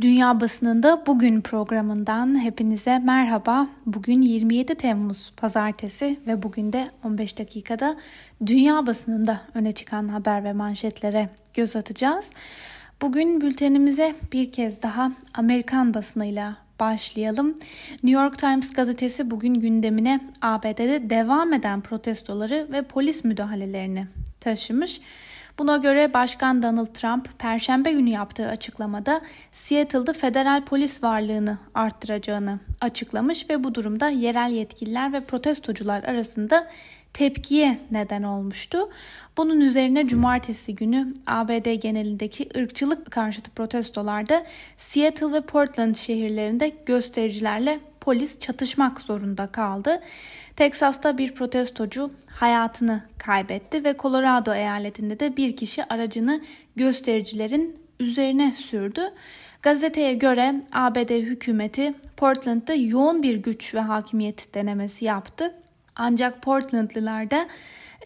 Dünya Basınında Bugün programından hepinize merhaba. Bugün 27 Temmuz Pazartesi ve bugün de 15 dakikada dünya basınında öne çıkan haber ve manşetlere göz atacağız. Bugün bültenimize bir kez daha Amerikan basınıyla başlayalım. New York Times gazetesi bugün gündemine ABD'de devam eden protestoları ve polis müdahalelerini taşımış. Buna göre Başkan Donald Trump Perşembe günü yaptığı açıklamada Seattle'da federal polis varlığını arttıracağını açıklamış ve bu durumda yerel yetkililer ve protestocular arasında tepkiye neden olmuştu. Bunun üzerine cumartesi günü ABD genelindeki ırkçılık karşıtı protestolarda Seattle ve Portland şehirlerinde göstericilerle polis çatışmak zorunda kaldı. Teksas'ta bir protestocu hayatını kaybetti ve Colorado eyaletinde de bir kişi aracını göstericilerin üzerine sürdü. Gazeteye göre ABD hükümeti Portland'da yoğun bir güç ve hakimiyet denemesi yaptı. Ancak Portlandlılar da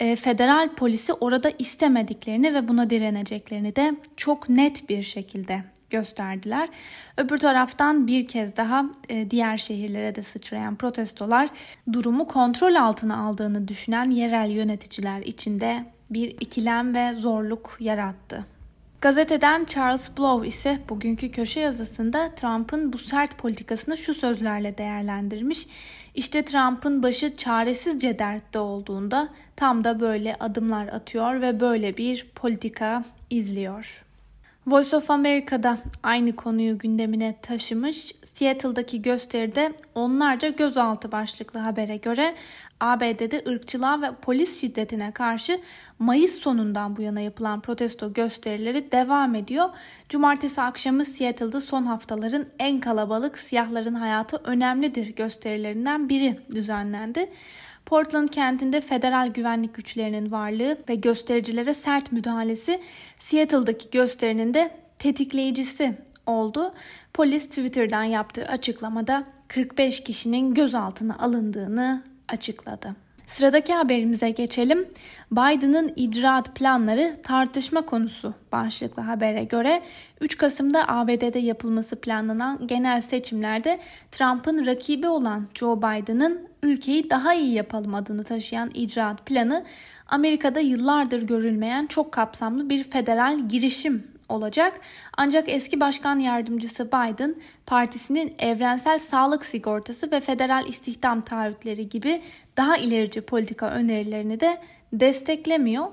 e, federal polisi orada istemediklerini ve buna direneceklerini de çok net bir şekilde gösterdiler. Öbür taraftan bir kez daha e, diğer şehirlere de sıçrayan protestolar durumu kontrol altına aldığını düşünen yerel yöneticiler içinde bir ikilem ve zorluk yarattı. Gazeteden Charles Blow ise bugünkü köşe yazısında Trump'ın bu sert politikasını şu sözlerle değerlendirmiş. İşte Trump'ın başı çaresizce dertte olduğunda tam da böyle adımlar atıyor ve böyle bir politika izliyor. Voice of America'da aynı konuyu gündemine taşımış. Seattle'daki gösteride onlarca gözaltı başlıklı habere göre ABD'de ırkçılığa ve polis şiddetine karşı Mayıs sonundan bu yana yapılan protesto gösterileri devam ediyor. Cumartesi akşamı Seattle'da son haftaların en kalabalık siyahların hayatı önemlidir gösterilerinden biri düzenlendi. Portland kentinde federal güvenlik güçlerinin varlığı ve göstericilere sert müdahalesi Seattle'daki gösterinin de tetikleyicisi oldu. Polis Twitter'dan yaptığı açıklamada 45 kişinin gözaltına alındığını açıkladı. Sıradaki haberimize geçelim. Biden'ın icraat planları tartışma konusu başlıklı habere göre 3 Kasım'da ABD'de yapılması planlanan genel seçimlerde Trump'ın rakibi olan Joe Biden'ın ülkeyi daha iyi yapalım adını taşıyan icraat planı Amerika'da yıllardır görülmeyen çok kapsamlı bir federal girişim olacak. Ancak eski başkan yardımcısı Biden partisinin evrensel sağlık sigortası ve federal istihdam taahhütleri gibi daha ilerici politika önerilerini de desteklemiyor.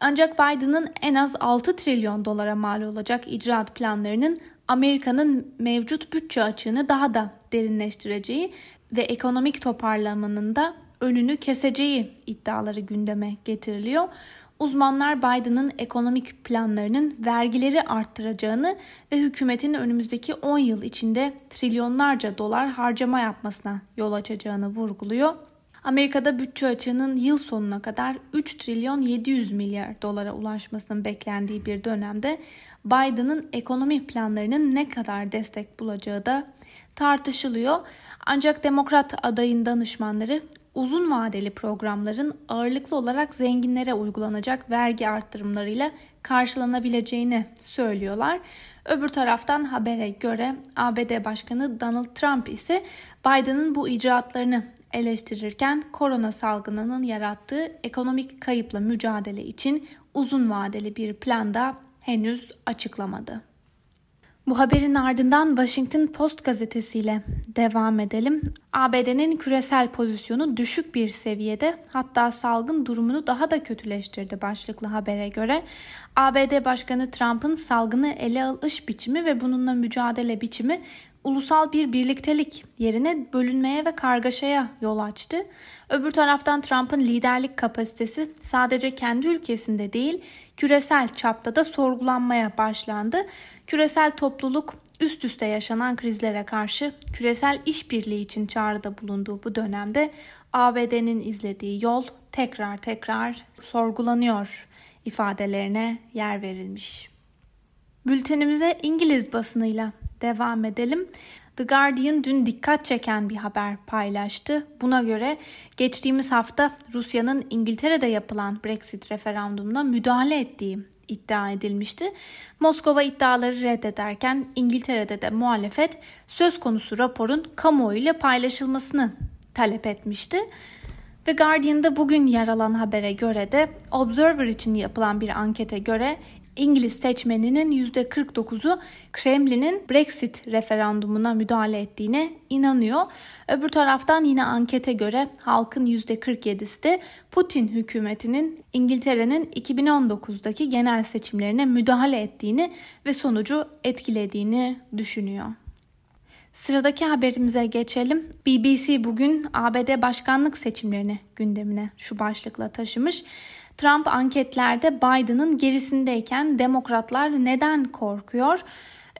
Ancak Biden'ın en az 6 trilyon dolara mal olacak icraat planlarının Amerika'nın mevcut bütçe açığını daha da derinleştireceği ve ekonomik toparlamanın da önünü keseceği iddiaları gündeme getiriliyor. Uzmanlar Biden'ın ekonomik planlarının vergileri arttıracağını ve hükümetin önümüzdeki 10 yıl içinde trilyonlarca dolar harcama yapmasına yol açacağını vurguluyor. Amerika'da bütçe açığının yıl sonuna kadar 3 trilyon 700 milyar dolara ulaşmasının beklendiği bir dönemde Biden'ın ekonomi planlarının ne kadar destek bulacağı da tartışılıyor. Ancak demokrat adayın danışmanları uzun vadeli programların ağırlıklı olarak zenginlere uygulanacak vergi arttırımlarıyla karşılanabileceğini söylüyorlar. Öbür taraftan habere göre ABD Başkanı Donald Trump ise Biden'ın bu icraatlarını eleştirirken korona salgınının yarattığı ekonomik kayıpla mücadele için uzun vadeli bir plan da henüz açıklamadı. Bu haberin ardından Washington Post gazetesiyle devam edelim. ABD'nin küresel pozisyonu düşük bir seviyede hatta salgın durumunu daha da kötüleştirdi başlıklı habere göre. ABD Başkanı Trump'ın salgını ele alış biçimi ve bununla mücadele biçimi ulusal bir birliktelik yerine bölünmeye ve kargaşaya yol açtı. Öbür taraftan Trump'ın liderlik kapasitesi sadece kendi ülkesinde değil, küresel çapta da sorgulanmaya başlandı. Küresel topluluk üst üste yaşanan krizlere karşı küresel işbirliği için çağrıda bulunduğu bu dönemde ABD'nin izlediği yol tekrar tekrar sorgulanıyor ifadelerine yer verilmiş. Bültenimize İngiliz basınıyla devam edelim. The Guardian dün dikkat çeken bir haber paylaştı. Buna göre geçtiğimiz hafta Rusya'nın İngiltere'de yapılan Brexit referandumuna müdahale ettiği iddia edilmişti. Moskova iddiaları reddederken İngiltere'de de muhalefet söz konusu raporun kamuoyu ile paylaşılmasını talep etmişti. The Guardian'da bugün yer alan habere göre de Observer için yapılan bir ankete göre İngiliz seçmeninin %49'u Kremlin'in Brexit referandumuna müdahale ettiğine inanıyor. Öbür taraftan yine ankete göre halkın %47'si de Putin hükümetinin İngiltere'nin 2019'daki genel seçimlerine müdahale ettiğini ve sonucu etkilediğini düşünüyor. Sıradaki haberimize geçelim. BBC bugün ABD başkanlık seçimlerini gündemine şu başlıkla taşımış. Trump anketlerde Biden'ın gerisindeyken demokratlar neden korkuyor?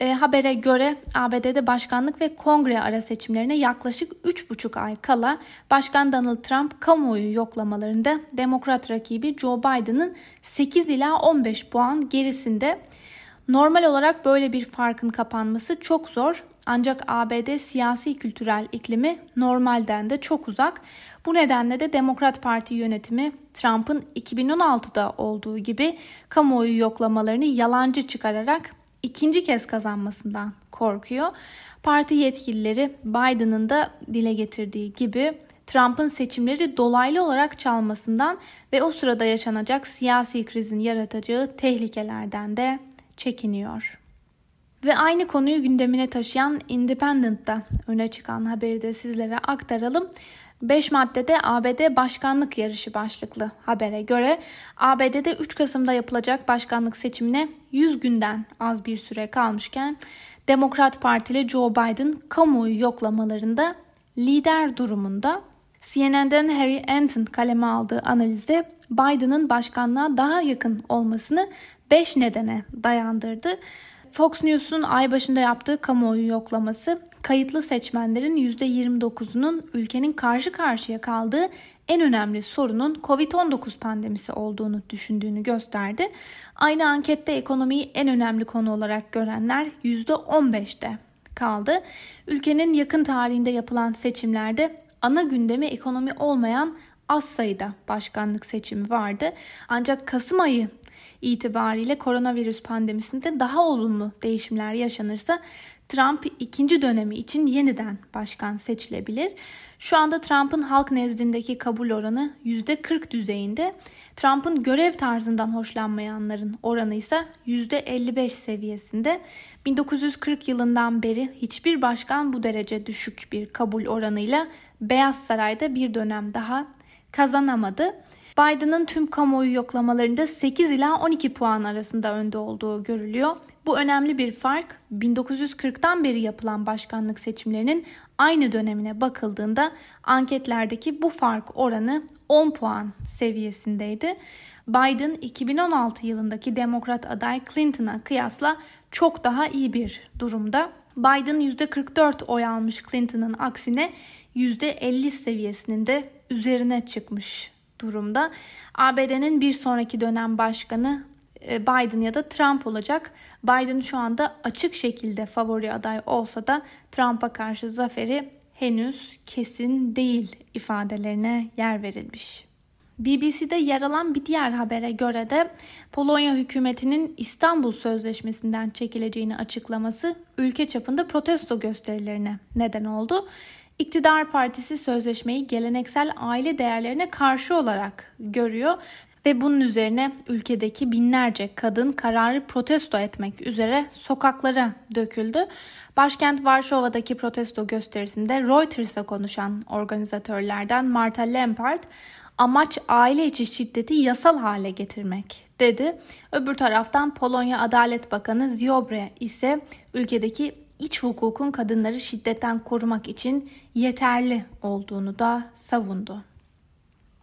E, habere göre ABD'de başkanlık ve kongre ara seçimlerine yaklaşık 3,5 ay kala Başkan Donald Trump kamuoyu yoklamalarında demokrat rakibi Joe Biden'ın 8 ila 15 puan gerisinde. Normal olarak böyle bir farkın kapanması çok zor ancak ABD siyasi kültürel iklimi normalden de çok uzak. Bu nedenle de Demokrat Parti yönetimi Trump'ın 2016'da olduğu gibi kamuoyu yoklamalarını yalancı çıkararak ikinci kez kazanmasından korkuyor. Parti yetkilileri Biden'ın da dile getirdiği gibi Trump'ın seçimleri dolaylı olarak çalmasından ve o sırada yaşanacak siyasi krizin yaratacağı tehlikelerden de çekiniyor. Ve aynı konuyu gündemine taşıyan Independent'ta öne çıkan haberi de sizlere aktaralım. 5 maddede ABD başkanlık yarışı başlıklı habere göre ABD'de 3 Kasım'da yapılacak başkanlık seçimine 100 günden az bir süre kalmışken Demokrat Partili Joe Biden kamuoyu yoklamalarında lider durumunda. CNN'den Harry Anton kaleme aldığı analizde Biden'ın başkanlığa daha yakın olmasını 5 nedene dayandırdı. Fox News'un ay başında yaptığı kamuoyu yoklaması kayıtlı seçmenlerin %29'unun ülkenin karşı karşıya kaldığı en önemli sorunun Covid-19 pandemisi olduğunu düşündüğünü gösterdi. Aynı ankette ekonomiyi en önemli konu olarak görenler %15'te kaldı. Ülkenin yakın tarihinde yapılan seçimlerde ana gündemi ekonomi olmayan az sayıda başkanlık seçimi vardı. Ancak Kasım ayı itibariyle koronavirüs pandemisinde daha olumlu değişimler yaşanırsa Trump ikinci dönemi için yeniden başkan seçilebilir. Şu anda Trump'ın halk nezdindeki kabul oranı %40 düzeyinde. Trump'ın görev tarzından hoşlanmayanların oranı ise %55 seviyesinde. 1940 yılından beri hiçbir başkan bu derece düşük bir kabul oranıyla Beyaz Saray'da bir dönem daha kazanamadı. Biden'ın tüm kamuoyu yoklamalarında 8 ila 12 puan arasında önde olduğu görülüyor. Bu önemli bir fark 1940'tan beri yapılan başkanlık seçimlerinin aynı dönemine bakıldığında anketlerdeki bu fark oranı 10 puan seviyesindeydi. Biden 2016 yılındaki demokrat aday Clinton'a kıyasla çok daha iyi bir durumda. Biden %44 oy almış Clinton'ın aksine %50 seviyesinin de üzerine çıkmış durumda. ABD'nin bir sonraki dönem başkanı e, Biden ya da Trump olacak. Biden şu anda açık şekilde favori aday olsa da Trump'a karşı zaferi henüz kesin değil ifadelerine yer verilmiş. BBC'de yer alan bir diğer habere göre de Polonya hükümetinin İstanbul Sözleşmesi'nden çekileceğini açıklaması ülke çapında protesto gösterilerine neden oldu. İktidar partisi sözleşmeyi geleneksel aile değerlerine karşı olarak görüyor ve bunun üzerine ülkedeki binlerce kadın kararı protesto etmek üzere sokaklara döküldü. Başkent Varşova'daki protesto gösterisinde Reuters'a konuşan organizatörlerden Marta Lempart, amaç aile içi şiddeti yasal hale getirmek dedi. Öbür taraftan Polonya Adalet Bakanı Ziobre ise ülkedeki iç hukukun kadınları şiddetten korumak için yeterli olduğunu da savundu.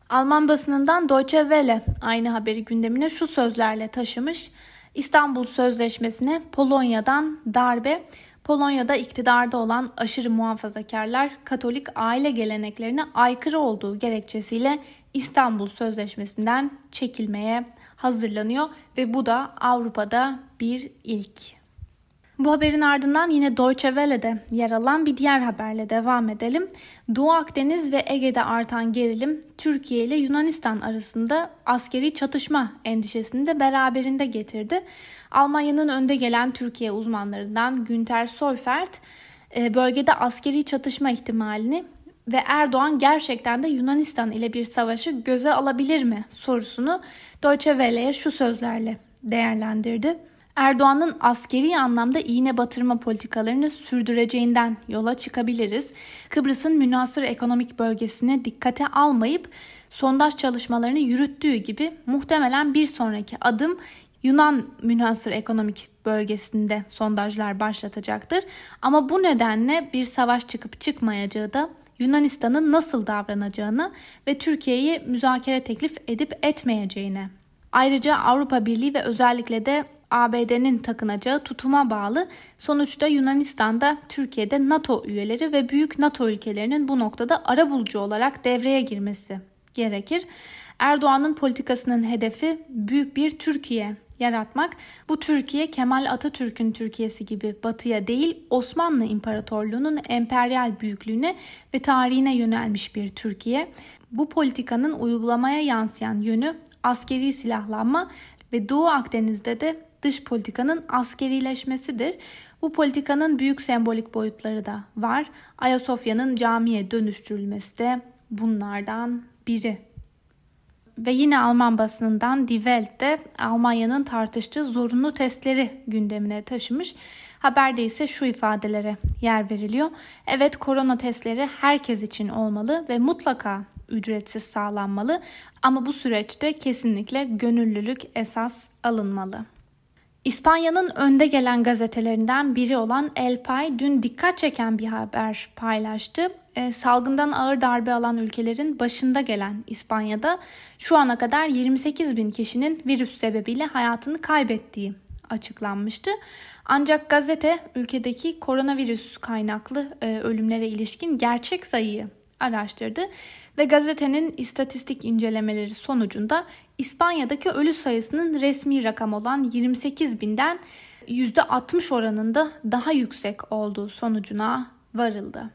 Alman basınından Deutsche Welle aynı haberi gündemine şu sözlerle taşımış. İstanbul Sözleşmesi'ne Polonya'dan darbe, Polonya'da iktidarda olan aşırı muhafazakarlar Katolik aile geleneklerine aykırı olduğu gerekçesiyle İstanbul Sözleşmesi'nden çekilmeye hazırlanıyor ve bu da Avrupa'da bir ilk. Bu haberin ardından yine Deutsche Welle'de yer alan bir diğer haberle devam edelim. Doğu Akdeniz ve Ege'de artan gerilim Türkiye ile Yunanistan arasında askeri çatışma endişesini de beraberinde getirdi. Almanya'nın önde gelen Türkiye uzmanlarından Günter Soyfert e, bölgede askeri çatışma ihtimalini ve Erdoğan gerçekten de Yunanistan ile bir savaşı göze alabilir mi sorusunu Deutsche Welle'ye şu sözlerle değerlendirdi. Erdoğan'ın askeri anlamda iğne batırma politikalarını sürdüreceğinden yola çıkabiliriz. Kıbrıs'ın münasır ekonomik bölgesine dikkate almayıp sondaj çalışmalarını yürüttüğü gibi muhtemelen bir sonraki adım Yunan münasır ekonomik bölgesinde sondajlar başlatacaktır. Ama bu nedenle bir savaş çıkıp çıkmayacağı da Yunanistan'ın nasıl davranacağını ve Türkiye'yi müzakere teklif edip etmeyeceğine Ayrıca Avrupa Birliği ve özellikle de ABD'nin takınacağı tutuma bağlı. Sonuçta Yunanistan'da Türkiye'de NATO üyeleri ve büyük NATO ülkelerinin bu noktada ara bulucu olarak devreye girmesi gerekir. Erdoğan'ın politikasının hedefi büyük bir Türkiye yaratmak. Bu Türkiye Kemal Atatürk'ün Türkiye'si gibi batıya değil Osmanlı İmparatorluğu'nun emperyal büyüklüğüne ve tarihine yönelmiş bir Türkiye. Bu politikanın uygulamaya yansıyan yönü askeri silahlanma ve Doğu Akdeniz'de de dış politikanın askerileşmesidir. Bu politikanın büyük sembolik boyutları da var. Ayasofya'nın camiye dönüştürülmesi de bunlardan biri. Ve yine Alman basınından Die Welt'te Almanya'nın tartıştığı zorunlu testleri gündemine taşımış. Haberde ise şu ifadelere yer veriliyor. Evet korona testleri herkes için olmalı ve mutlaka ücretsiz sağlanmalı ama bu süreçte kesinlikle gönüllülük esas alınmalı. İspanya'nın önde gelen gazetelerinden biri olan El Pay dün dikkat çeken bir haber paylaştı. E, salgından ağır darbe alan ülkelerin başında gelen İspanya'da şu ana kadar 28 bin kişinin virüs sebebiyle hayatını kaybettiği açıklanmıştı. Ancak gazete ülkedeki koronavirüs kaynaklı e, ölümlere ilişkin gerçek sayıyı araştırdı ve gazetenin istatistik incelemeleri sonucunda İspanya'daki ölü sayısının resmi rakam olan 28 binden %60 oranında daha yüksek olduğu sonucuna varıldı.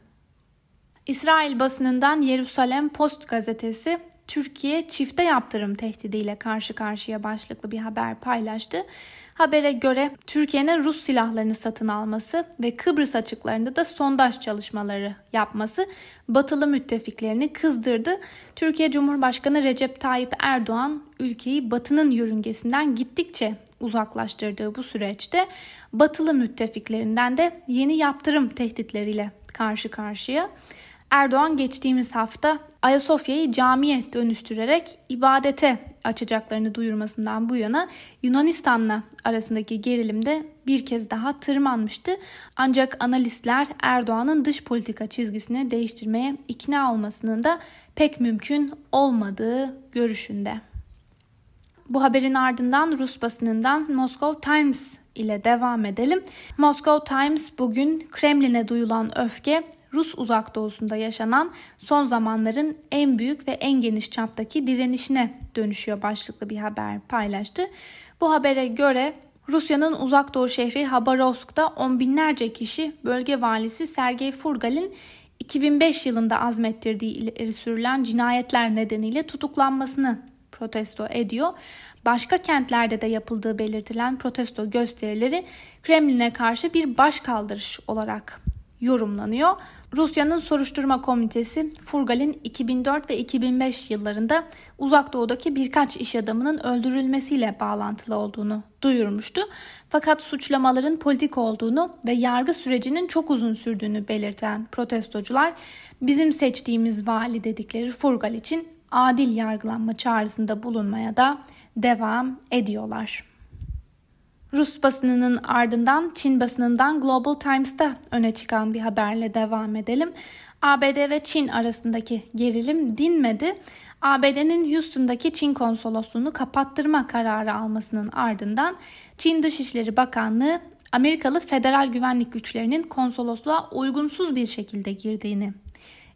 İsrail basınından Yerusalem Post gazetesi Türkiye çifte yaptırım tehdidiyle karşı karşıya başlıklı bir haber paylaştı. Habere göre Türkiye'nin Rus silahlarını satın alması ve Kıbrıs açıklarında da sondaj çalışmaları yapması batılı müttefiklerini kızdırdı. Türkiye Cumhurbaşkanı Recep Tayyip Erdoğan ülkeyi batının yörüngesinden gittikçe uzaklaştırdığı bu süreçte batılı müttefiklerinden de yeni yaptırım tehditleriyle karşı karşıya. Erdoğan geçtiğimiz hafta Ayasofya'yı camiye dönüştürerek ibadete açacaklarını duyurmasından bu yana Yunanistan'la arasındaki gerilim de bir kez daha tırmanmıştı. Ancak analistler Erdoğan'ın dış politika çizgisini değiştirmeye ikna olmasının da pek mümkün olmadığı görüşünde. Bu haberin ardından Rus basınından Moscow Times ile devam edelim. Moscow Times bugün Kremlin'e duyulan öfke Rus uzak doğusunda yaşanan son zamanların en büyük ve en geniş çaptaki direnişine dönüşüyor başlıklı bir haber paylaştı. Bu habere göre Rusya'nın uzak doğu şehri Habarovsk'ta on binlerce kişi bölge valisi Sergey Furgal'in 2005 yılında azmettirdiği ileri sürülen cinayetler nedeniyle tutuklanmasını protesto ediyor. Başka kentlerde de yapıldığı belirtilen protesto gösterileri Kremlin'e karşı bir başkaldırış olarak yorumlanıyor. Rusya'nın soruşturma komitesi Furgal'in 2004 ve 2005 yıllarında uzak doğudaki birkaç iş adamının öldürülmesiyle bağlantılı olduğunu duyurmuştu. Fakat suçlamaların politik olduğunu ve yargı sürecinin çok uzun sürdüğünü belirten protestocular bizim seçtiğimiz vali dedikleri Furgal için adil yargılanma çağrısında bulunmaya da devam ediyorlar. Rus basınının ardından Çin basınından Global Times'ta öne çıkan bir haberle devam edelim. ABD ve Çin arasındaki gerilim dinmedi. ABD'nin Houston'daki Çin konsolosluğunu kapattırma kararı almasının ardından Çin Dışişleri Bakanlığı Amerikalı federal güvenlik güçlerinin konsolosluğa uygunsuz bir şekilde girdiğini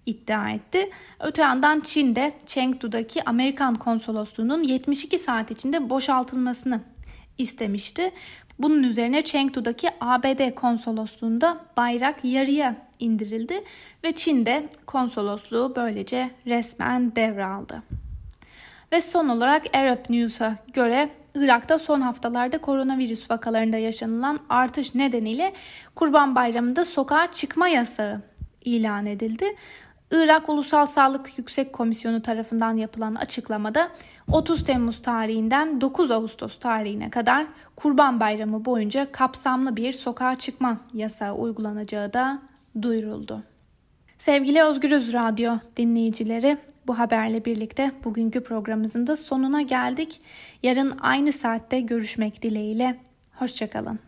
iddia etti. Öte yandan Çin de Chengdu'daki Amerikan konsolosluğunun 72 saat içinde boşaltılmasını istemişti. Bunun üzerine Chengdu'daki ABD konsolosluğunda bayrak yarıya indirildi ve Çin'de konsolosluğu böylece resmen devraldı. Ve son olarak Arab News'a göre Irak'ta son haftalarda koronavirüs vakalarında yaşanılan artış nedeniyle Kurban Bayramı'nda sokağa çıkma yasağı ilan edildi. Irak Ulusal Sağlık Yüksek Komisyonu tarafından yapılan açıklamada 30 Temmuz tarihinden 9 Ağustos tarihine kadar Kurban Bayramı boyunca kapsamlı bir sokağa çıkma yasağı uygulanacağı da duyuruldu. Sevgili Özgürüz Radyo dinleyicileri, bu haberle birlikte bugünkü programımızın da sonuna geldik. Yarın aynı saatte görüşmek dileğiyle. Hoşçakalın.